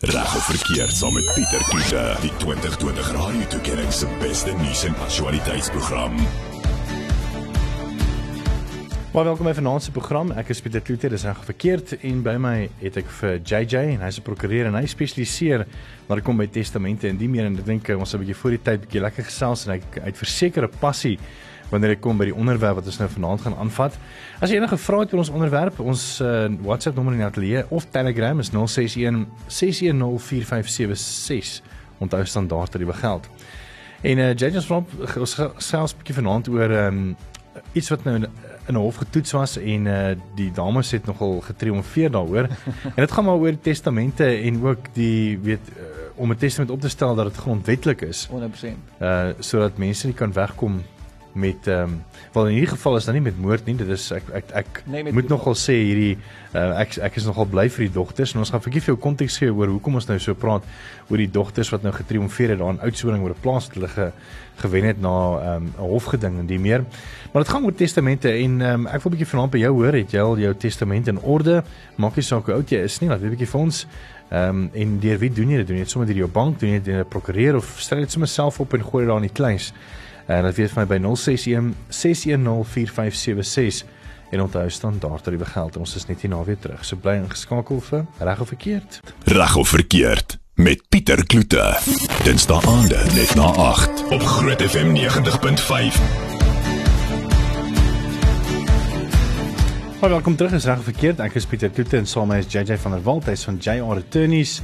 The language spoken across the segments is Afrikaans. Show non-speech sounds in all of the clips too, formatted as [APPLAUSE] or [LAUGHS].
Reg of verkeerd saam met Pieter Kiefer, die 2020 Radio Tuigering se beste nuus en aktualiteitsprogram. Maar welkom by vanaand se program. Ek is Pieter Kloete, dis reg of verkeerd en by my het ek vir JJ en hy's 'n prokureur en hy spesialiseer maar kom by testamente en die meer en ek dink ons 'n bietjie voor die tyd bietjie lekker gesels en hy uit versekerde passie wanneer dit kom by die onderwerp wat ons nou vanaand gaan aanvat. As jy enige vrae het oor ons onderwerp, ons uh, WhatsApp nommer in die ateljee of Telegram is 061 6104576. Onthou standaard tariewe geld. En uh, Judges Rob ons selfs 'n bietjie vanaand oor um, iets wat nou in 'n hof getoets was en uh, die dames het nogal getriomfeer daaroor. [LAUGHS] en dit gaan maar oor testamente en ook die weet uh, om 'n testament op te stel dat dit grondwetlik is. 100%. Uh sodat mense nie kan wegkom met ehm um, wel in hierdie geval is dit nie met moord nie dit is ek ek ek nee, moet nogal sê hierdie uh, ek ek is nogal bly vir die dogters en ons gaan vir jou konteks gee oor hoekom ons nou so praat oor die dogters wat nou getriomfeer het daar in Oudtshoorn oor 'n plaas wat hulle ge, gewen het na ehm, 'n um, hofgeding en die meer maar dit gaan oor testamente en um, ek wil 'n bietjie vanaand by jou hoor het jy al jou testament in orde maak nie saak hoe oud jy is nie laat weet 'n bietjie vir ons Ehm um, en deur wie doen jy dit? Doen jy dit sommer deur jou bank, doen jy dit deur 'n prokureur of stel dit sommer self op en gooi dit daar in die kleins? En dit weet vir my by 061 6104576 en onthou standaard dat jy begeld ons is net hier na weer terug. So bly ingeskakel vir reg of verkeerd. Reg of verkeerd met Pieter Kloete. Dinsdae aande net na 8 op Groot FM 90.5. Hallo, welkom terug. Is reg verkeerd? Ek is Pieter Kloete en saam met my is JJ van der Walt, hy's van JR Attorneys.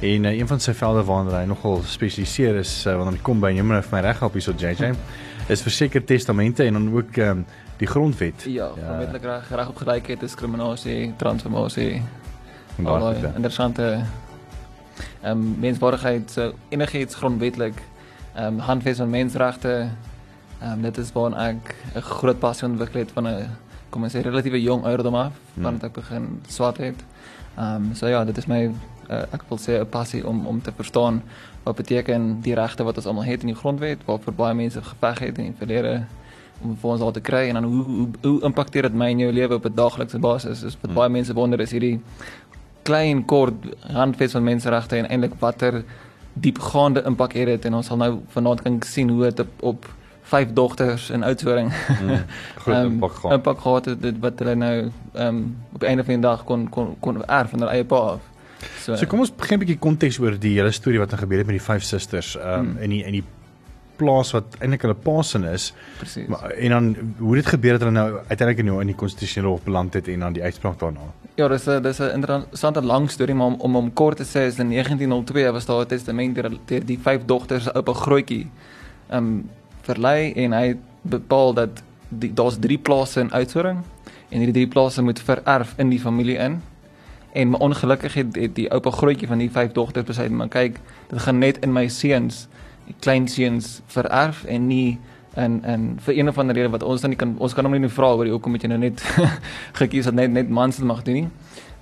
En uh, een van sy velde waarna hy nogal spesialiseer is uh, wanneer dit kom by hom vir my reg help hierso JJ is verseker testamente en dan ook um, die grondwet. Ja, ja. grondwetlik reg reg op gelykheid, diskriminasie, transformasie. Interessante ehm um, menswaardigheid, so enigiets grondwetlik ehm um, handves van menseregte. Ehm um, dit is waar ek 'n groot passie ontwikkel het van 'n kom ons sê relatiewe jong ouderdom af, hmm. wanneer ek begin swat het. Ehm um, so ja, dit is my uh, ek wil sê 'n passie om om te verstaan wat beteken die regte wat ons almal het in die grondwet waarvoor baie mense geveg het in die verlede om vir ons al te kry en dan hoe hoe hoe impakteer dit my in jou lewe op 'n daaglikse basis is wat hmm. baie mense wonder is hierdie klein kort handves van menseregte en eintlik watter diepgaande impak het dit en ons sal nou vanaand kan sien hoe dit op, op vyf dogters in Oudtshoorn. Mm, [LAUGHS] groot um, impak gehad. Impak gehad het dit wat hulle nou ehm um, op 'n einde van die dag kon kon kon erf van hulle eie pa af. So, so kom ons begin 'n bietjie konteks oor die hele storie wat nou gebeur het met die vyf susters um, hmm. in die in die plaas wat eintlik hulle paasin is. Presies. En dan hoe dit gebeur het hulle nou uiteindelik nou in die konstitusionele hof beland het en dan die uitspraak daarna. Ja, dis 'n dis 'n interessante lang storie maar om om, om kort te sê is in 1902 was daar 'n testament deur die, die vyf dogters se oupa grootjie um verlei en hy bepaal dat daar's drie plase in Oudtshoorn en hierdie drie plase moet vererf in die familie in. En ongelukkig het, het die oupa grootjie van die vyf dogters besluit maar kyk, dit gaan net in my seuns, klein seuns vererf en nie en en vir een of ander rede wat ons dan nie kan ons kan hom nie vra oor hoekom het jy nou net [LAUGHS] gekies dat net net mans mag doen nie.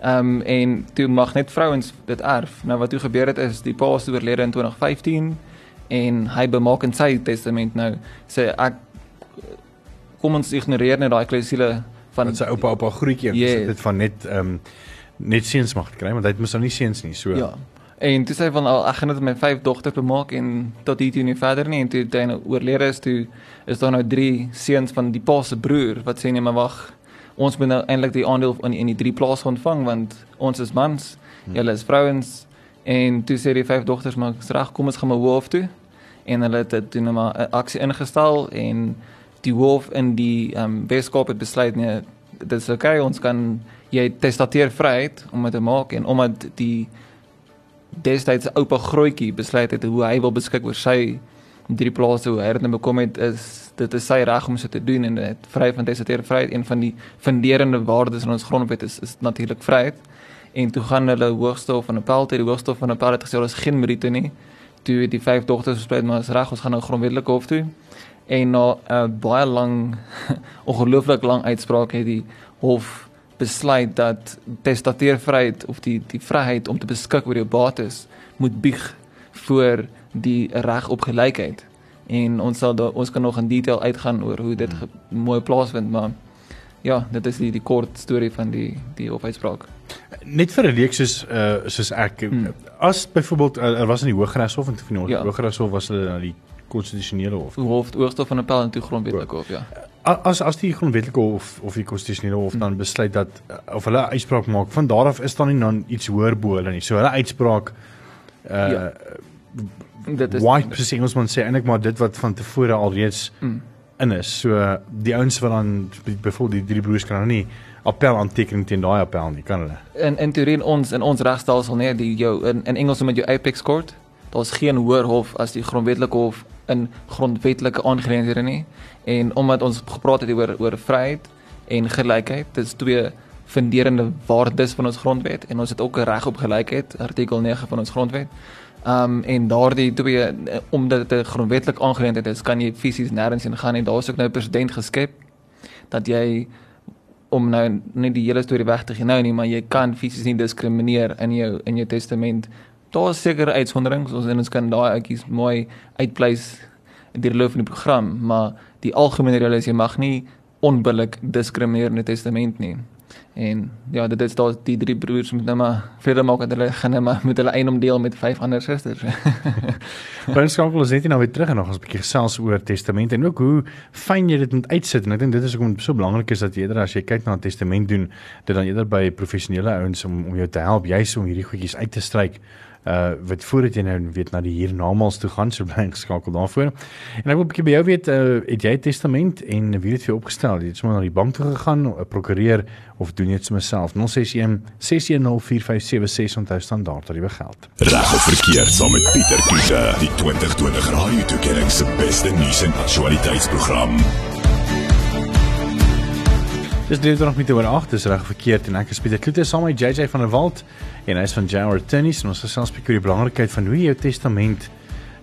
Ehm um, en toe mag net vrouens dit erf. Nou wat toe gebeur het is die pa is oorlede in 2015 en hy bemaak in sy testament nou sê ek kom ons ignoreer net daai klousule van sy oupa oupa grootjie yes. dit van net ehm um, net seuns mag kry want hy het mos nou nie seuns nie so. Ja. En toe sê van al ek gaan dit met my vyf dogters bemaak en tot hier toe nie verder nie. En toe hy nou oorlede is toe is daar nou drie seuns van die pa se broer wat sê nee maar wag ons moet nou eintlik die aandeel in in die drie plase ontvang want ons is mans hmm. julle is vrouens. En toe sê die vyf dogters maar reg kom ons gaan maar hoof toe. En hulle het dit nou maar 'n aksie ingestel en die hoof in die ehm um, Weskaap het besluit nee dit is okay ons kan jy testateer vryheid om dit te maak en omdat die destydse oupa grootjie besluit het hoe hy wil beskik oor sy drie plase hoe hy dit nou bekom het is dit is sy reg om so te doen en dit vry van testateer vryheid. Een van die funderende waardes in ons grondwet is is natuurlik vryheid. En toe gaan hulle hoogste hof van appel te die hoogste hof van appel het gesê daar is geen meriete nie. Toe die vyf dogters besluit maar is reg ons gaan nou grondwetlike hof toe. En na 'n uh, baie lang [LAUGHS] ongelooflik lang uitspraak het die hof besluit dat testateervryheid of die die vryheid om te beskik oor jou bates moet bieg voor die reg op gelykheid. En ons sal daar ons kan nog in detail uitgaan oor hoe dit hmm. mooi plaasvind, maar ja, dit is die die kort storie van die die hofuitspraak. Net vir 'n leek soos uh soos ek hmm. as byvoorbeeld uh, er was in die Hooggeregshof en toe van die ja. Hooggeregshof was hulle na die konstitusionele hof. Hof oorstof van appel en toe grondwetlike hof, ja. As as die grondwetlike hof of die konstitusionele hof hmm. dan besluit dat of hulle 'n uitspraak maak, van daar af is dan nie dan iets hoër bo hulle nie. So hulle uitspraak uh ja. dit is white presies ons moet sê eintlik maar dit wat van tevore alreeds hmm. in is. So die ouens wat dan byvoorbeeld die drie broers kan nie appel aantekening teen daai appel nie, kan hulle. In in teorie in ons in ons regstelsel nee, die jou in in Engels met jou apex court, daar's geen hoër hof as die grondwetlike hof in grondwetlike aangeleenthede nie. En omdat ons gepraat het oor oor vryheid en gelykheid, dit is twee funderende waardes van ons grondwet en ons het ook 'n reg op gelykheid, artikel 9 van ons grondwet. Um en daardie twee omdat dit 'n grondwetlik aangeleentheid is, kan jy fisies nêrens heen gaan en daar's ook nou 'n president geskep dat jy om nou net die hele storie weg te gee nou nie, maar jy kan fisies nie diskrimineer in jou in jou testament. Daar is seker uitsonderings, ons en ons kan daai uitjies mooi uitpleis in die loop van die program, maar die algemene reël is jy mag nie onbillik diskrimineer in die testament nie. En ja, dit is daar die drie broers met nou maar vrede maak dat hulle gaan nou maar met hulle eiendom deel met vyf ander susters. [LAUGHS] Prins Kankel is net nie nou weer terug en nog ons 'n bietjie gesels oor testament en ook hoe fyn jy dit moet uitsit en ek dink dit is hoekom so belangrik is dat eerder as jy kyk na 'n testament doen, dit dan eerder by professionele ouens om om jou te help juis om hierdie goedjies uit te stryk uh wat voordat jy nou weet na die hiernamaals toe gaan so bly geskakel daarvoor. En ek wil 'n bietjie by jou weet uh het jy 'n testament en wie het vir jou opgestel? Jy het sommer na die bank toe gegaan, 'n prokureur of doen jy dit self? 061 6104576 onthou standaard tariewe geld. Reg of verkeerd saam met Pieter Kiefer, die 2020 Radio Tuigering se beste nuus en aktualiteitsprogram. Dis dit nog met oor 8 is reg verkeerd en ek is Pieter Kloete saam met JJ van der Walt en hy's van JR Attorneys en ons gesels bietjie oor die belangrikheid van hoe jy jou testament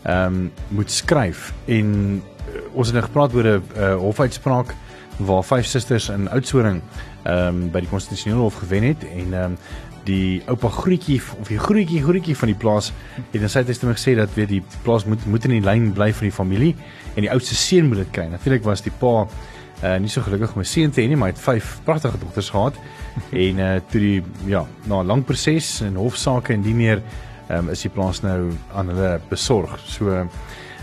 ehm um, moet skryf en uh, ons het nou gepraat oor 'n uh, hofuitspraak waar vyf susters in Oudtshoorn ehm um, by die konstitusionele hof gewen het en ehm um, die oupa groetjie of die groetjie groetjie van die plaas het in sy testament gesê dat weet die plaas moet moet in die lyn bly vir die familie en die oudste seun moet dit kry. Natuurlik was die pa uh nie so gelukkig om 'n seun te hê nie, maar hy het vyf pragtige dogters gehad. [LAUGHS] en uh toe die ja, na 'n lang proses en hofsaake en die meer um, is die plaas nou aan hulle besorg. So uh,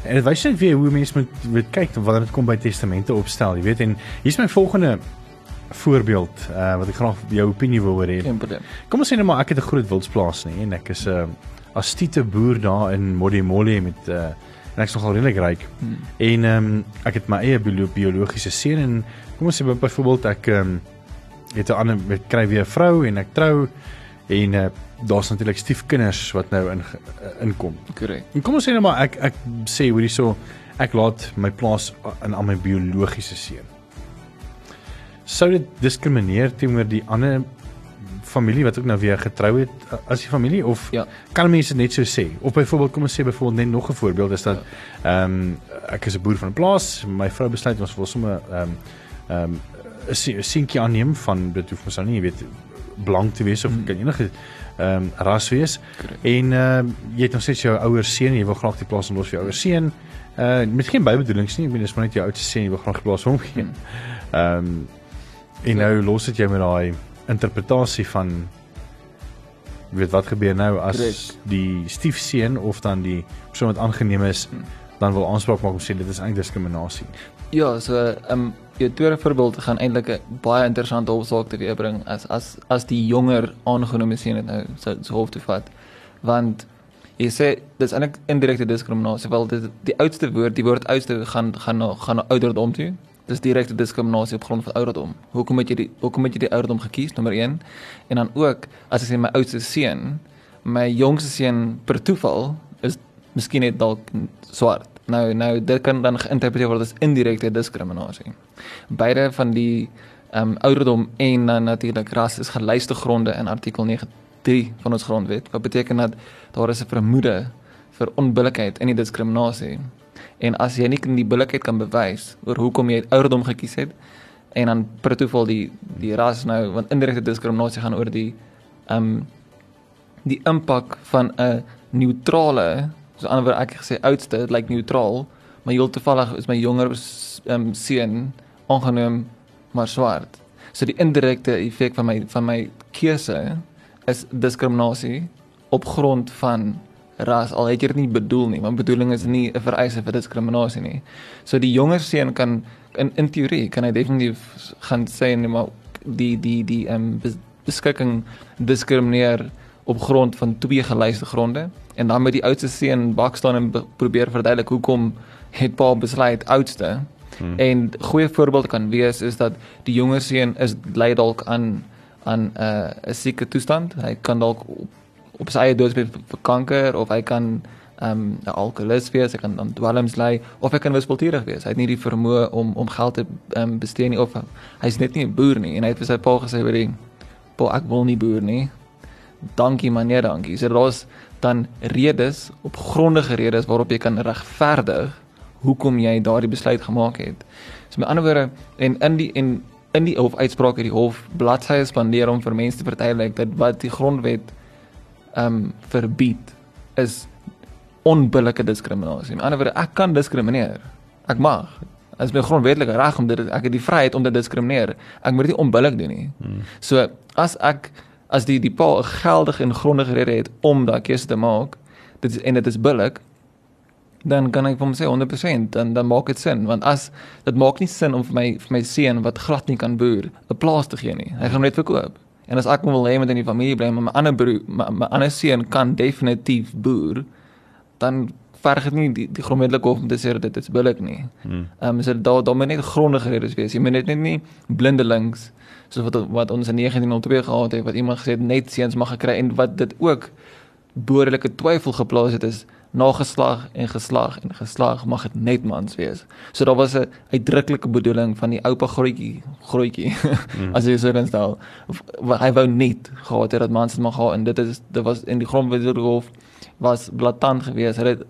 en dit wys net weer hoe mense moet moet kyk wanneer dit kom by testamente opstel, jy weet en hier's my volgende voorbeeld uh wat ek graag jou opinie wil hoor hê. Kom ons sê net maar ek het 'n groot wildsplaas nie en ek is 'n uh, astiete boer daar in Modimolle met uh en ek's nogal redelik ryk. Hmm. En ehm um, ek het my eie biologiese seun en kom ons sê byvoorbeeld ek ehm um, het 'n ander met kry weer 'n vrou en ek trou en uh, daar's natuurlik stiefkinders wat nou in uh, inkom. Korrek. En kom ons sê net maar ek ek sê hoorie so ek laat my plaas in aan my biologiese seun. Sou dit diskrimineer teenoor die ander familie wat ook nou weer getrou het as die familie of ja. kan mense net so sê of byvoorbeeld kom ons sê byvoorbeeld net nog 'n voorbeeld is dat ja. ehm ja. um, ek is 'n boer van 'n plaas my vrou besluit ons wil sommer ehm um, ehm um, 'n seentjie aanneem van dit hoef mos nou nie jy weet blank te wees of hmm. kan enige ehm um, ras wees Correct. en ehm uh, jy het nog steeds jou ouer seun jy wil graag die plaas los vir jou ouer seun uh met geen bybedoelings nie ek bedoel dis maar net jou oudste seun jy wil graag die plaas hom gee hmm. ehm um, en nou los dit jy met daai interpretasie van weet wat gebeur nou as Correct. die stiefseun of dan die persoon wat aangeneem is hmm. dan wil aanspraak maak om sê dit is eintlik diskriminasie. Ja, so ehm um, jou tweede voorbeeld gaan eintlik 'n baie interessante hofsaak te weerbring as as as die jonger aangenome seun dit nou so so hof te vat. Want jy sê dis eintlik indirekte diskriminasie wel dit die oudste woord, die woord oudste gaan gaan na gaan na ouderdom toe dis direkte diskriminasie op grond van ouderdom. Hoekom het jy die hoekom het jy die ouderdom gekies nommer 1? En dan ook as ek sê my oudste seun, my jongste seun per toeval is miskien net dalk swart. Nou nou dit kan dan geïnterpreteer word as indirekte diskriminasie. Beide van die ehm um, ouderdom en dan natuurlik ras is gelyste gronde in artikel 93 van ons grondwet. Wat beteken dat daar is 'n vermoede vir onbillikheid en nie diskriminasie En as jy nie die billikheid kan bewys oor hoekom jy ouderdom gekies het en dan per toeval die die ras nou want indirekte diskriminasie gaan oor die ehm um, die impak van 'n neutrale so anderwoorde ek gesê oudste dit lyk neutraal maar heel toevallig is my jonger ehm um, seun aangeneem maar swart. So die indirekte effek van my van my keuse is diskriminasie op grond van ras al het jy dit nie bedoel nie want bedoeling is nie 'n vereiste vir diskriminasie nie. So die jonger seun kan in in teorie kan hy definitief gaan sê nee maar die die die ehm um, beskikking diskrimineer op grond van twee gelyste gronde en dan met die oudste seun bak staan en probeer verduidelik hoekom het pa besluit oudste. Hmm. En goeie voorbeeld kan wees is dat die jonger seun is ly dalk aan aan uh, 'n sieke toestand. Hy kan dalk op, op sy eie doodsbed vir kanker of hy kan ehm, um, alkoholist wees, hy kan dan dwelms ly of hy kan wispelturig wees. Hy het nie die vermoë om om geld te um, bestee nie of hy's net nie 'n boer nie en hy het vir sy pa gesê vir die pa ek wil nie boer nie. Dankie maar nee dankie. So daar's dan redes op grondige redes waarop jy kan regverdig hoekom jy daardie besluit gemaak het. So met ander woorde en in die en in die hof uitspraak het die hof bladsye spandeer om vir mense te verduidelik dat wat die grondwet ehm um, verbied is onbillike diskriminasie. Met ander woorde, ek kan diskrimineer. Ek mag. As my grondwetlike reg om dit ek het die vryheid om te diskrimineer. Ek moet dit nie onbillik doen nie. Hmm. So as ek as die die pa 'n geldige en grondige rede het om daai keuse te maak, dit is en dit is billik, dan kan ek vir hom sê 100% dan dan maak dit sin want as dit maak nie sin om vir my vir my seun wat glad nie kan boer 'n plaas te gee nie. Hy gaan net verkoop. En as ek wil hê met in die familie bly maar my ander broer my, my ander seun kan definitief boer dan verg dit nie die, die grondwetlike hof om te sê dit is billik nie. Hmm. Ehm um, so daar daar moet net grondige redes wees. Jy moet net nie blindelings soos wat wat ons in 1902 gehad het wat iemand gesê het net seuns mag gekry en wat dit ook boordelike twyfel geplaas het is nageslag en geslag en geslag mag dit net mans wees. So daar was 'n uitdruklike bedoeling van die oupa grootjie, grootjie. Mm. [LAUGHS] As jy so dan stel, hy wou net gehad het dat mans mag gaan en dit is dit was in die grondwethof was blaatant geweest. Hy het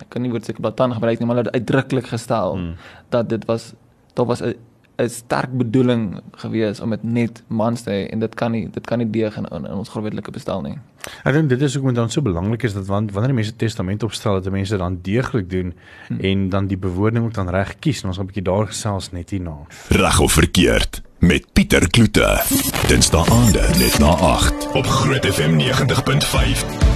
ek kan nie woord seker blaatant gebruik nie, maar hy het uitdruklik gestel mm. dat dit was daar was 'n 'n sterk bedoeling gewees om dit net mans te hê en dit kan nie dit kan nie deeg in, in, in ons grondwetlike bestel nie. Ek dink dit is hoekom dit dan so belangrik is dat want wanneer mense testament opstel dat mense dan deeglik doen hmm. en dan die bewoording ook dan reg kies en ons gaan 'n bietjie daar gesels net hierna. Reg of verkeerd met Pieter Kloete. Dinsdae aande net na 8 op Groot FM 90.5.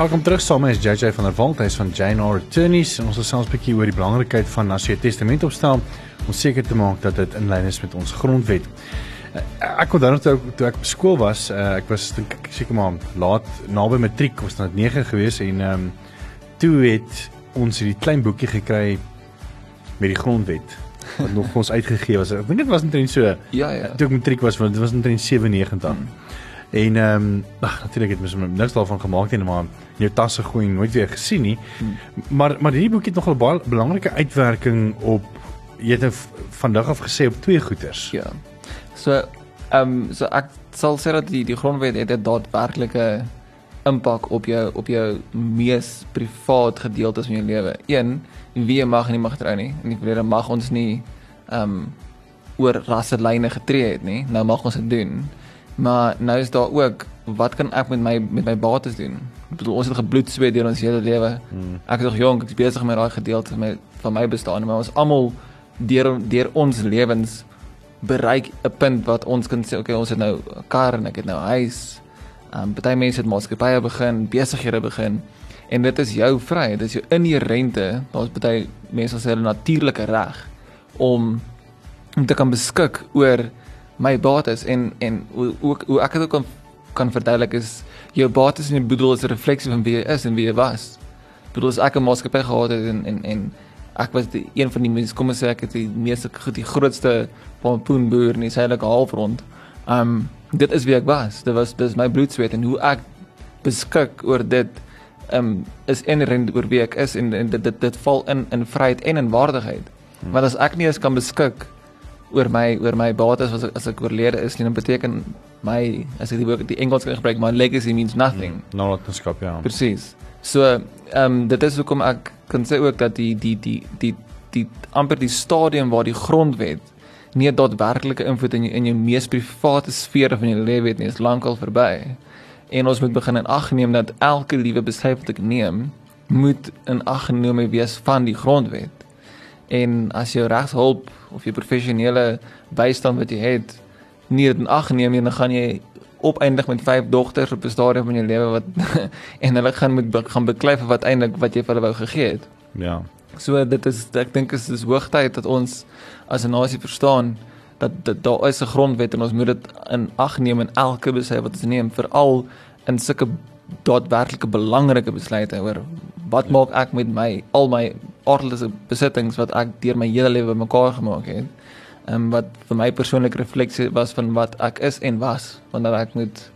Welkom terug saam met JJ van der Walt, hy's van Jane Attorneys en ons wil selfs 'n bietjie oor die belangrikheid van as jy 'n testament opstel om seker te maak dat dit in lyn is met ons grondwet. Eh, ek onthou toe toe ek op skool was, uh, ek was dink ek seker maar laat naby matriek was dit 9 gewees en ehm um, toe het ons hierdie klein boekie gekry met die grondwet wat nog ons uitgegee was. Ek dink dit was net so. Ja ja. Toe ek matriek was, want dit was net 97 dan. En ehm um, natuurlik het mens niks daarvan gemaak nie, maar jou tasse gooi nooit weer gesien nie. Hmm. Maar maar hierdie boek het nogal baie belangrike uitwerking op jy het nou vandag af gesê op twee goeters. Ja. So ehm um, so ek sal sê dat die die grondwet het 'n daadwerklike impak op jou op jou mees privaat gedeeltes van jou lewe. Een, wie mag en nie mag trou nie. In die verlede mag ons nie ehm um, oor rasselyne getree het nie. Nou mag ons dit doen. Maar nou is daar ook wat kan ek met my met my bates doen? Ek bedoel ons het gebloed sweet deur ons hele lewe. Hmm. Ek is nog jonk, ek is besig met daai gedeelte van my van my bestaan, maar ons almal deur deur ons lewens bereik 'n punt wat ons kan sê okay, ons het nou 'n kar en ek het nou 'n huis. Ehm um, baie mense het maatskappye begin, besighede begin en dit is jou vryheid, dit is jou inherente, daar's baie mense wat sê hulle natuurlike reg om om te kan beskik oor my bates en en hoe hoe, hoe ek dit ook kan kan verduidelik is jou bates en jou boedel is 'n refleksie van wie jy is en wie jy was. Bedoel as ek 'n maatskappy gehad het en en en ek was die een van die mense kom ons sê ek het die meeste die grootste pompoenboer in die suidelike halfrond. Um dit is wie ek was. Dit was dis my bloedsweet en hoe ek beskik oor dit um is inherent oor wie ek is en, en dit, dit dit val in in vryheid en in waardigheid. Hmm. Want as ek nie eens kan beskik oor my oor my bates as ek, as ek oorlede is, dan beteken my as ek die woord die Engels kan gebruik, my legacy means nothing. Hmm, nalatenskap ja. Presies. So, ehm um, dit is hoekom ek kan sê ook dat die die die die die amper die stadium waar die grondwet nie 'n daadwerklike invloed in jou, in jou mees private sfere van jou lewe het nie, is lankal verby. En ons moet begin in ag neem dat elke liewe besluit wat ek neem, moet in ag geneem wees van die grondwet. En as jou regshulp of jou professionele bystand wat jy het nie dit in ag neem nie, dan gaan jy opeindig met vyf dogters op 'n stadium van jou lewe wat [LAUGHS] en hulle gaan moet be, gaan beklei vir wat eintlik wat jy vir hulle wou gegee het. Ja. So dit is ek dink is dis hoogtyd dat ons as 'n nasie verstaan dat dat daar is 'n grondwet en ons moet dit in ag neem in elke besluit wat ons neem, veral in sulke daadwerklike belangrike besluite oor wat maak ek met my al my aardse besittings wat ek deur my hele lewe bymekaar gemaak het um, wat vir my persoonlik refleksie was van wat ek is en was wanneer ek moet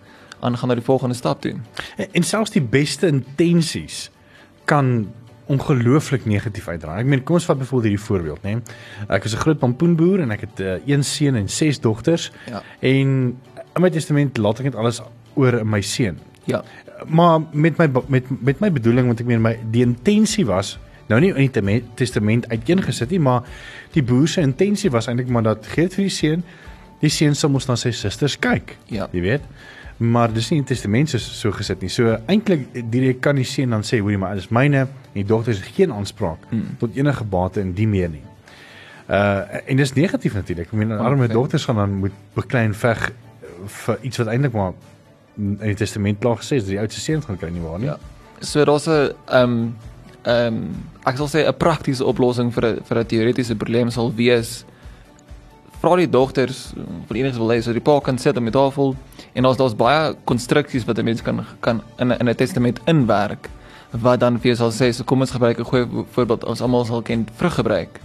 aangaan na die volgende stap doen. En, en selfs die beste intensies kan ongelooflik negatief uitdraai. Ek meen kom ons vat byvoorbeeld hierdie voorbeeld, né? Nee? Ek is 'n groot pompoenboer en ek het uh, een seun en ses dogters. Ja. En in my testament laat ek net alles oor my seun. Ja. Maar met my met met my bedoeling want ek meen my die intensie was nou nie in die testament uiteengesit nie, maar die boer se intensie was eintlik maar dat gee vir die seun, die seun sal mos na sy susters kyk. Ja. Jy weet. Maar dis nie in die testament so, so gesit nie. So eintlik direk kan die seun dan sê, hoorie maar, dis myne en die dogter het geen aanspraak mm. tot enige bate in die meer nie. Uh en dis negatief natuurlik. Ek meen arme okay. dogters gaan dan moet beklei en veg vir iets wat eintlik maar in die testament klaar gesê is, die oudste seun gaan kry nie waar nie. Ja. So daar's 'n ehm um, ehm um, ek sal sê 'n praktiese oplossing vir 'n vir 'n teoretiese probleem sal wees vra die dogters vir enigiets wil hê so die pa kan sit om die tafel en daar's daar's baie konstruksies wat 'n mens kan kan in in 'n testament inwerk wat dan vir jou sal sê so kom ons gebruik 'n goeie voorbeeld ons almal sal ken vruggebruik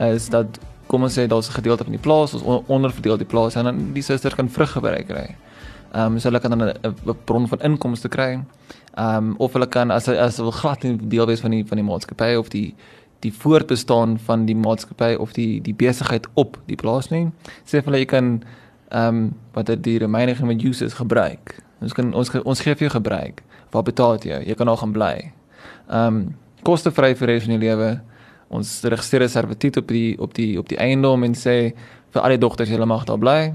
is dat kom ons sê daar's 'n gedeelte van die plaas ons onderverdeel die plaas en dan die susters kan vruggebruik kry. Ehm um, so hulle kan dan 'n bron van inkomste kry. Ehm um, of hulle kan as as hulle glad nie deel wees van die van die maatskappy of die die voortbestaan van die maatskappy of die die besigheid op die plaas nie. Sê vir hulle jy kan ehm um, wat dit die remaining met uses gebruik. Ons kan ons ons gee vir jou gebruik. Wat betaal jy? Jy kan nog gaan bly. Ehm um, kostevry vir res van jou lewe. Ons registreer 'n servituut op die op die op die eiendom en sê vir al die dogters julle mag daar bly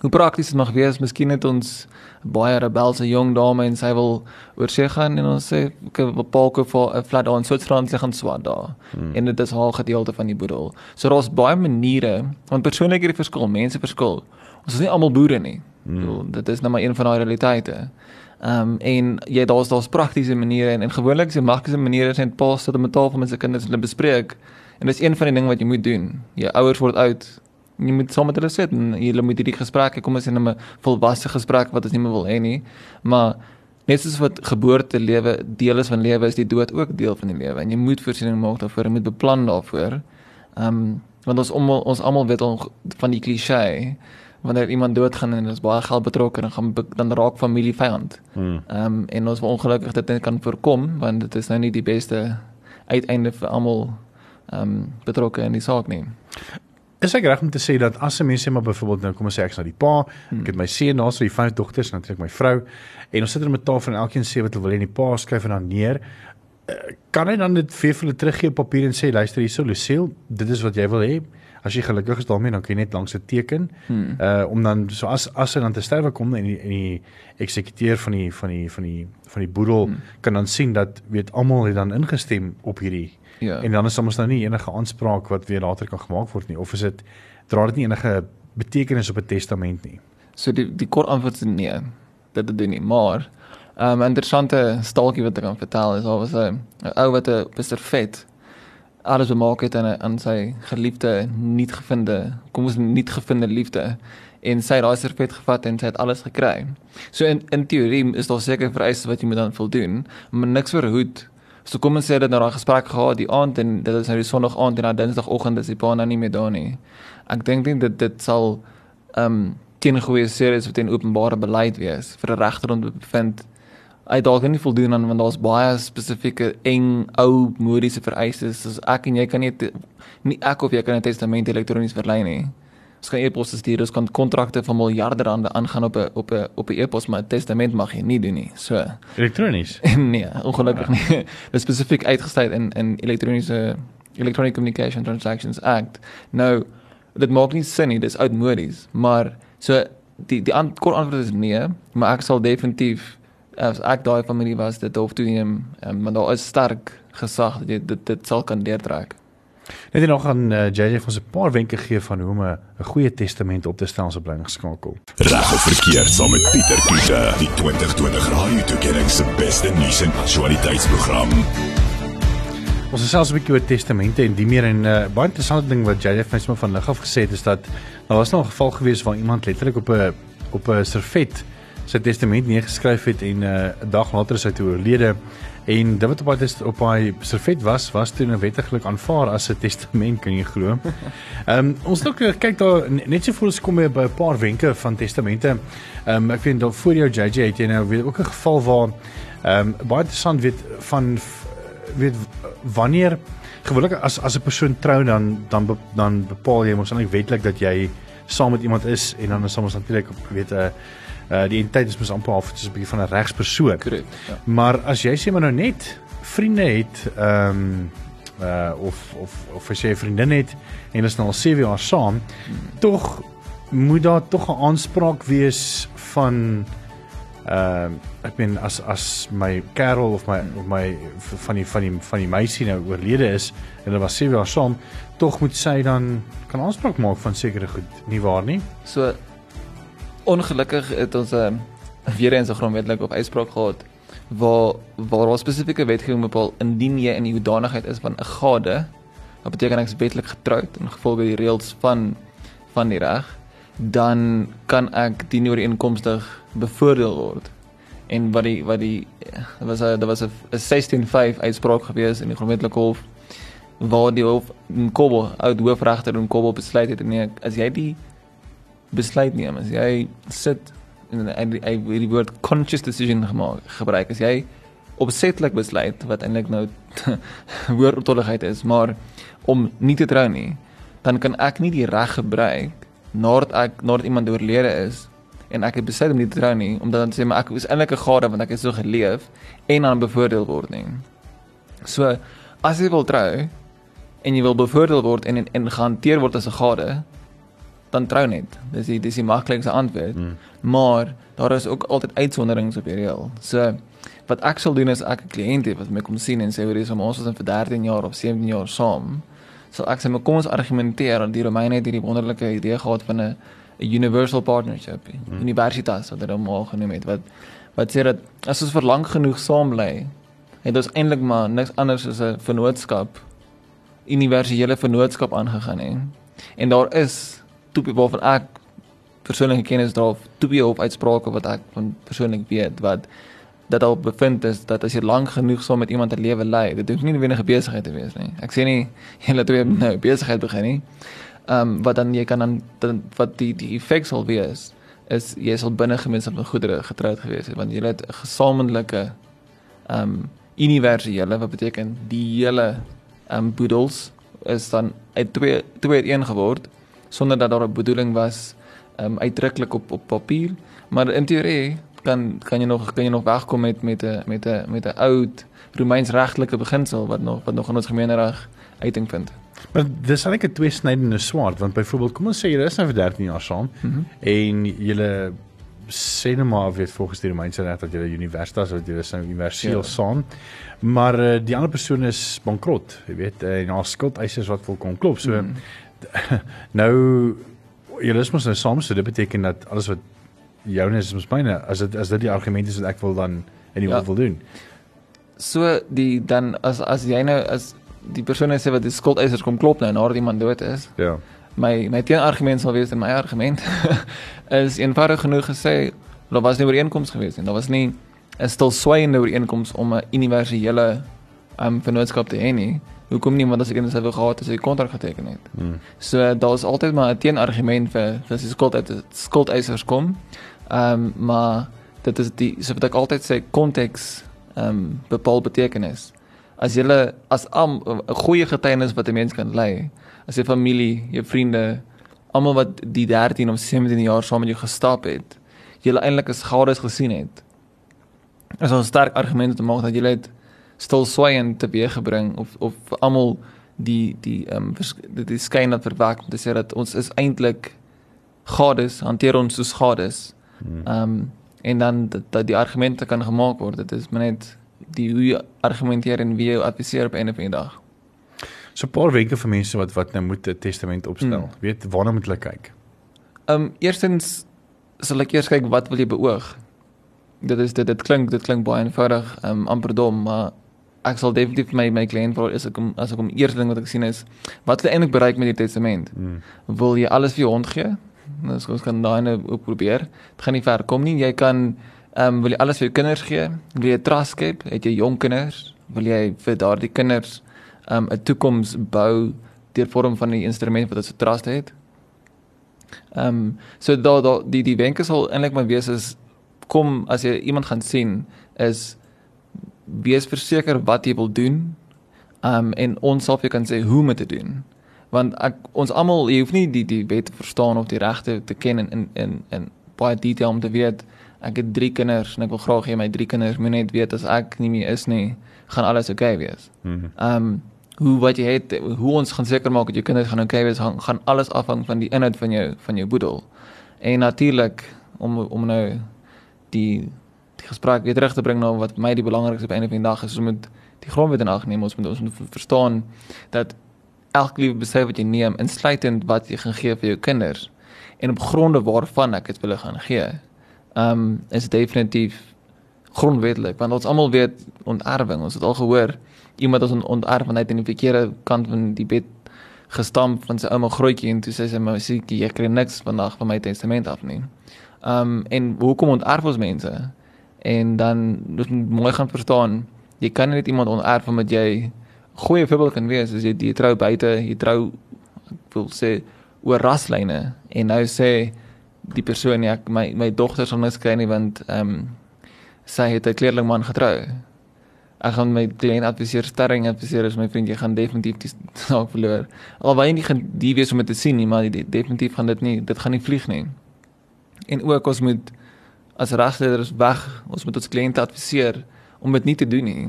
hoe prakties dit mag wees, miskien het ons baie rebelse jong dame en sy wil oor see gaan en ons sê ek wil palke vir 'n flat daar in Switserland sy gaan swat daar. Hmm. En dit is haar gedeelte van die boedel. So daar's baie maniere, want persoonlik hierdie verskil, mense verskil. Ons is nie almal boere nie. Hmm. So, dit is net maar een van daai realiteite. Ehm um, en jy daar's daar's praktiese maniere en, en gewoonlik die maklikste maniere is net pas sit om 'n tafel met sy kinders en hulle bespreek. En dis een van die dinge wat jy moet doen. Jou ouers word oud, jy moet saam met hulle sit en jy moet hierdie gesprekke kom ons sê 'n volwasse gesprek wat ons nie meer wil hê nie. Maar net soos wat geboorte lewe deel is van lewe is die dood ook deel van die lewe. En jy moet voorsiening maak daarvoor jy moet beplan daarvoor. Ehm um, want ons om, ons almal weet on, van die klise wanneer iemand doodgaan en daar's baie geld betrokke dan gaan dan raak familie vyand. Hmm. ehm um, en ons wil ongelukkig dit net kan voorkom want dit is nou nie die beste uiteinde vir almal ehm um, betrokke in die saak nie Is ek reg om te sê dat as 'n mens sê maar byvoorbeeld nou kom ons sê ek's nou die pa, hmm. ek het my seun, daar's so die vyf dogters, natuurlik my vrou en ons sit er met tafel en elkeen sê wat hulle wil en die pa skryf en dan neer. Uh, kan hy dan dit vir hulle teruggee op papier en sê luister hierso Lucille, dit is wat jy wil hê. As jy gelukkig is daarmee dan kan jy net langs 'n teken. Hmm. Uh om dan so as as hy dan te sterwe kom en die, en die eksekuteur van die van die van die van die boedel hmm. kan dan sien dat weet almal het dan ingestem op hierdie Ja. En dan is soms nou nie enige aanspraak wat weer later kan gemaak word nie of is dit dra dit nie enige betekenis op 'n testament nie. So die die kort antwoord is nee. Dit dit doen nie, maar 'n um, interessante staaltjie wat ek kan vertel is daar was 'n ou wat 'n Mr. Vet alles bemaak het aan aan sy geliefde nie gevinde, kom ons nie gevinde liefde en sy het daai servet gevat en sy het alles gekry. So in in teorie is daar seker vereistes wat jy moet dan voldoen, maar niks verhoed So kom ons sê dat nou daai gesprek gehad die aand en dit is nou die sonderdag aand en dan dinsdagoggend is die pa nou nie meer daar nie. Ek dink dit dit, dit sal ehm um, teen goeie series of teen openbare beleid wees vir 'n regter om te bevind hy dalk nie voldoen aan want daar's baie spesifieke eng ou modiese vereistes soos ek en jy kan nie nie ek of jy kan 'n testament elektronies verlei nie. Ons kan e-pos stuur, ons kan kontrakte van miljarde rande aangaan op 'n op 'n op 'n e-pos, maar 'n testament mag jy nie doen nie. So elektronies. [LAUGHS] nee, ongelukkig ja. nie. [LAUGHS] Dit spesifiek uitgestel in in elektroniese Electronic Communication Transactions Act. Nou, dit maak nie sin nie, dis oudmodies, maar so die die an, kort antwoord is nee, maar ek sal definitief as ek daai familie was dit hoef toe neem, um, maar daar is sterk gesag dat jy dit dit sal kan deurtrek. Net nog aan uh, JJ van 'n paar wenke gee van hoe om 'n goeie testament op te stel 'n bly geskakel. Reg of verkeerd saam met Pieter Kloete, die 2020 Radio Tuigering se beste nuus en aktualiteitsprogram. Ons het selfs 'n bietjie oor testamente en die meer en 'n uh, baie interessante ding wat JJ vir my van lig af gesê het is dat daar was nog 'n geval gewees waar iemand letterlik op 'n op 'n servet sy testament neergeskryf het en 'n uh, dag later is hy toe oorlede en dit wat op hy op hy servet was was toe nou wettiglik aanvaar as 'n testament kan jy glo. [LAUGHS] Ehm um, ons nog kyk daar net so voor ons kom by 'n paar wenke van testamente. Ehm um, ek weet dan voor jou JJ het jy nou weet ook 'n geval waar ehm um, baie interessant weet van weet wanneer gewoonlik as as 'n persoon trou dan dan dan bepaal jy mos eintlik wetlik dat jy saam met iemand is en dan is ons natuurlik weet 'n uh, uh die identiteit is mos amper half soos 'n bietjie van 'n regspersoon. Korrek. Ja. Maar as jy sê maar nou net vriende het ehm um, uh of of of as jy 'n vriendin het en is nou al 7 jaar saam, hmm. tog moet daar tog 'n aanspraak wees van ehm uh, ek meen as as my kerel of my of my van die van die van die meisie nou oorlede is en hulle was 7 jaar saam, tog moet sy dan kan aanspraak maak van sekere goed, nie waar nie? So ongelukkig het ons 'n uh, eh, weer eens 'n grondwetlike op uitspraak gehad waar waar ons spesifieke wetgewing bepaal indien jy in die hoedanigheid is van 'n gade wat beteken ek is wetlik getroud in gevolge die reëls van van die reg dan kan ek die ooreenkomstig bevoordeel word. En wat die wat die was daar was 'n 165 uitspraak gewees in die grondwetlike hof waar die hof in Kobo uit hoofregter in Kobo besluit het nee as jy die besluit neem as jy sit en hy die woord conscious decision gemaak gebruik as jy opsetlik besluit wat eintlik nou [LAUGHS] woordotolligheid is maar om nie te trou nie dan kan ek nie die reg gebruik nadat ek nadat iemand oorlede is en ek het besluit om nie te trou nie omdat dan sê maar ek is eintlik 'n gade want ek het so geleef en dan bevoordeel word nie so as jy wil trou en jy wil bevoordeel word en en, en gehanteer word as 'n gade dan trou net. Dis die dis die maklikste antwoord. Mm. Maar daar is ook altyd uitsonderings op hierdie reël. So wat ek sal doen is ek 'n kliënt het wat my kom sien en sê hoor hier's ons was vir 13 jaar of 17 jaar saam. So ek sê maar kom ons argumenteer dat die Romeine het hierdie wonderlike idee gehad van 'n 'n universal partnership. Mm. Universitas wat hulle maar genoem het wat wat sê dat as ons vir lank genoeg saam bly, het ons eintlik maar niks anders as 'n vennootskap universele vennootskap aangegaan hè. En daar is toepie waarvan ek persoonlike kennis daarof toepie op uitsprake wat ek van persoonlik weet wat dat al bevind is dat as jy lank genoeg saam met iemand 'n lewe lei, dit hoef nie 'n wenige besigheid te wees nie. Ek sê nie [LAUGHS] julle twee nou besigheid begin nie. Ehm um, wat dan jy kan dan, dan wat die die effek sal wees is jy sal binne gemeenskaplike goedere getroud gewees het want jy het 'n gesamentlike ehm um, universele wat beteken die hele ehm um, boedels is dan uit twee twee een geword sonder dat daar 'n bedoeling was um uitdruklik op op papier, maar in teorie kan kan jy nog kan jy nog wegkom met met 'n met 'n met 'n oud Romeins regtelike beginsel wat nog wat nog in ons gemeenereg uiting vind. Maar dis eintlik 'n tweesnydende swaard want byvoorbeeld kom ons sê jy is nou vir 13 jaar saam mm -hmm. en jy sê net maar weet volgens die Romeinse reg dat jy universitas wat jy is nou universeel ja. saam. Maar uh, die ander persoon is bankrot, jy weet, uh, en haar skuldeisers wat wil kom klop. So mm [LAUGHS] nou julle is mos nou saam so dit beteken dat alles wat joune is mos myne as dit as dit die argument is wat ek wil dan en jy ja. wil doen. So die dan as as jy nou as die persoon sê wat die skuldeisers kom klop nou nadat iemand dood is. Ja. My my teenargument sal wees in my argument [LAUGHS] is eenvoudig genoeg gesê daar was nie ooreenkoms gewees nie. Daar was nie 'n stilswygende ooreenkoms om 'n universele um vennootskap te hê nie. Hoekom nie want as ek net sou gehad het as ek kontrak geteken het. Hmm. So daar's altyd maar 'n teenargument vir vir die skuld uit skuldeisers kom. Ehm um, maar dit is die so wat ek altyd sê konteks ehm um, bepaal betekenis. As jy as 'n goeie getuienis wat 'n mens kan lei, as jy familie, jou vriende, almal wat die 13 of 17 jaar saam met jou gestap het, jy eintlik as gades gesien het. Is 'n sterk argument te maak dat jy het stilswygend teweeggebring of of vir almal die die ehm um, die skyn dat verwek om te sê dat ons is eintlik gades hanteer ons soos gades. Hmm. Ehm um, en dan dat, dat die argumente kan gemaak word. Dit is maar net die hoe jy argumenteer en wie jy adviseer op 'n of 'n dag. So 'n paar wenke vir mense wat wat nou moet 'n testament opstel. Hmm. Weet waarna moet hulle kyk? Ehm um, eerstens sal ek eers kyk wat wil jy beoog? Dit is dit dit klink dit klink baie eenvoudig, ehm um, amper dom, maar ek sal definitief my my kliënt vra as ek om as ek om eerste ding wat ek sien is wat wil eintlik bereik met die testament? Hmm. Wil jy alles vir jou hond gee? Nou ons kan daai nou probeer. Dit gaan nie ver kom nie. Jy kan ehm um, wil jy alles vir jou kinders gee? Wil jy 'n trust skep? Het jy jong kinders? Wil jy vir daardie kinders ehm um, 'n toekoms bou deur vorm van die instrument wat ons trust het? Ehm um, so daai da, die die wenke sal eintlik maar wees is kom as jy iemand gaan sien is wees verseker wat jy wil doen. Um en ons sal vir kan sê hoe om dit te doen. Want ek ons almal jy hoef nie die die wet te verstaan of die regte te ken in in in, in baie detail om te weet ek het 3 kinders en ek wil graag hê my 3 kinders moet net weet as ek nie meer is nie, gaan alles oukei okay wees. Mm -hmm. Um hoe wat jy het hoe ons gaan seker maak dat jou kinders gaan oukei okay wees, gaan, gaan alles afhang van die inhoud van jou van jou boedel. En natuurlik om om nou die die gesprek weer terug te bring na wat vir my die belangrikste op einde van die dag is, ons moet die grondwet in ag neem, ons moet ons moet verstaan dat elke liewe besluit wat jy neem, insluitend wat jy gaan gee vir jou kinders en op gronde waarvan ek dit wil gaan gee. Um is definitief grondwetlik want ons almal weet onterwing, ons het al gehoor iemand as onterf net in die verkeerde kant van die bed gestamp van sy ouma grootjie en toe sê sy maar sê jy kry niks vandag van my testament af nie. Um en hoekom onterf ons mense? en dan moet mooi gaan verstaan jy kan net iemand onerf omdat jy goeie voorbeeld kan wees as jy die trou buite jy trou ek wil sê oor raslyne en nou sê die persoon ek my my dogter sal niks kry nie want ehm um, sy het 'n kleerling man getrou ek gaan my kliënt adviseer sterring adviseer as my vriend jy gaan definitief die saak verloor jy nie gaan die wees om dit te sien nie maar die, definitief gaan dit nie dit gaan nie vlieg nie en ook ons moet as regsleerders weg. Ons moet ons kliënte adviseer om dit nie te doen nie.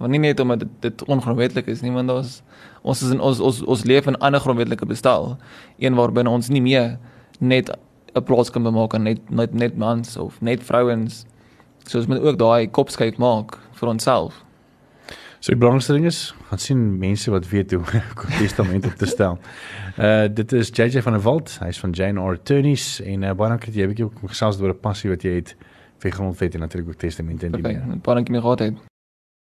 Want nie net omdat dit, dit ongrondwetlik is nie, want ons ons is in ons ons ons leef in 'n ander grondwetlike bestel, een waarbinne ons nie meer net 'n plaas kan bemaak aan net net net mans of net vrouens. So ons moet ook daai kopskyf maak vir onsself. So die belangrikste ding is, gaan sien mense wat weet hoe [LAUGHS] om testament op te stel. Uh dit is JJ van der Walt, hy's van Jane R Attorneys en uh, baie dankie dat jy 'n bietjie gesels oor 'n passie wat jy het vir grondwet en natuurlik ook testamente en die meer. Baie dankie my gehad het.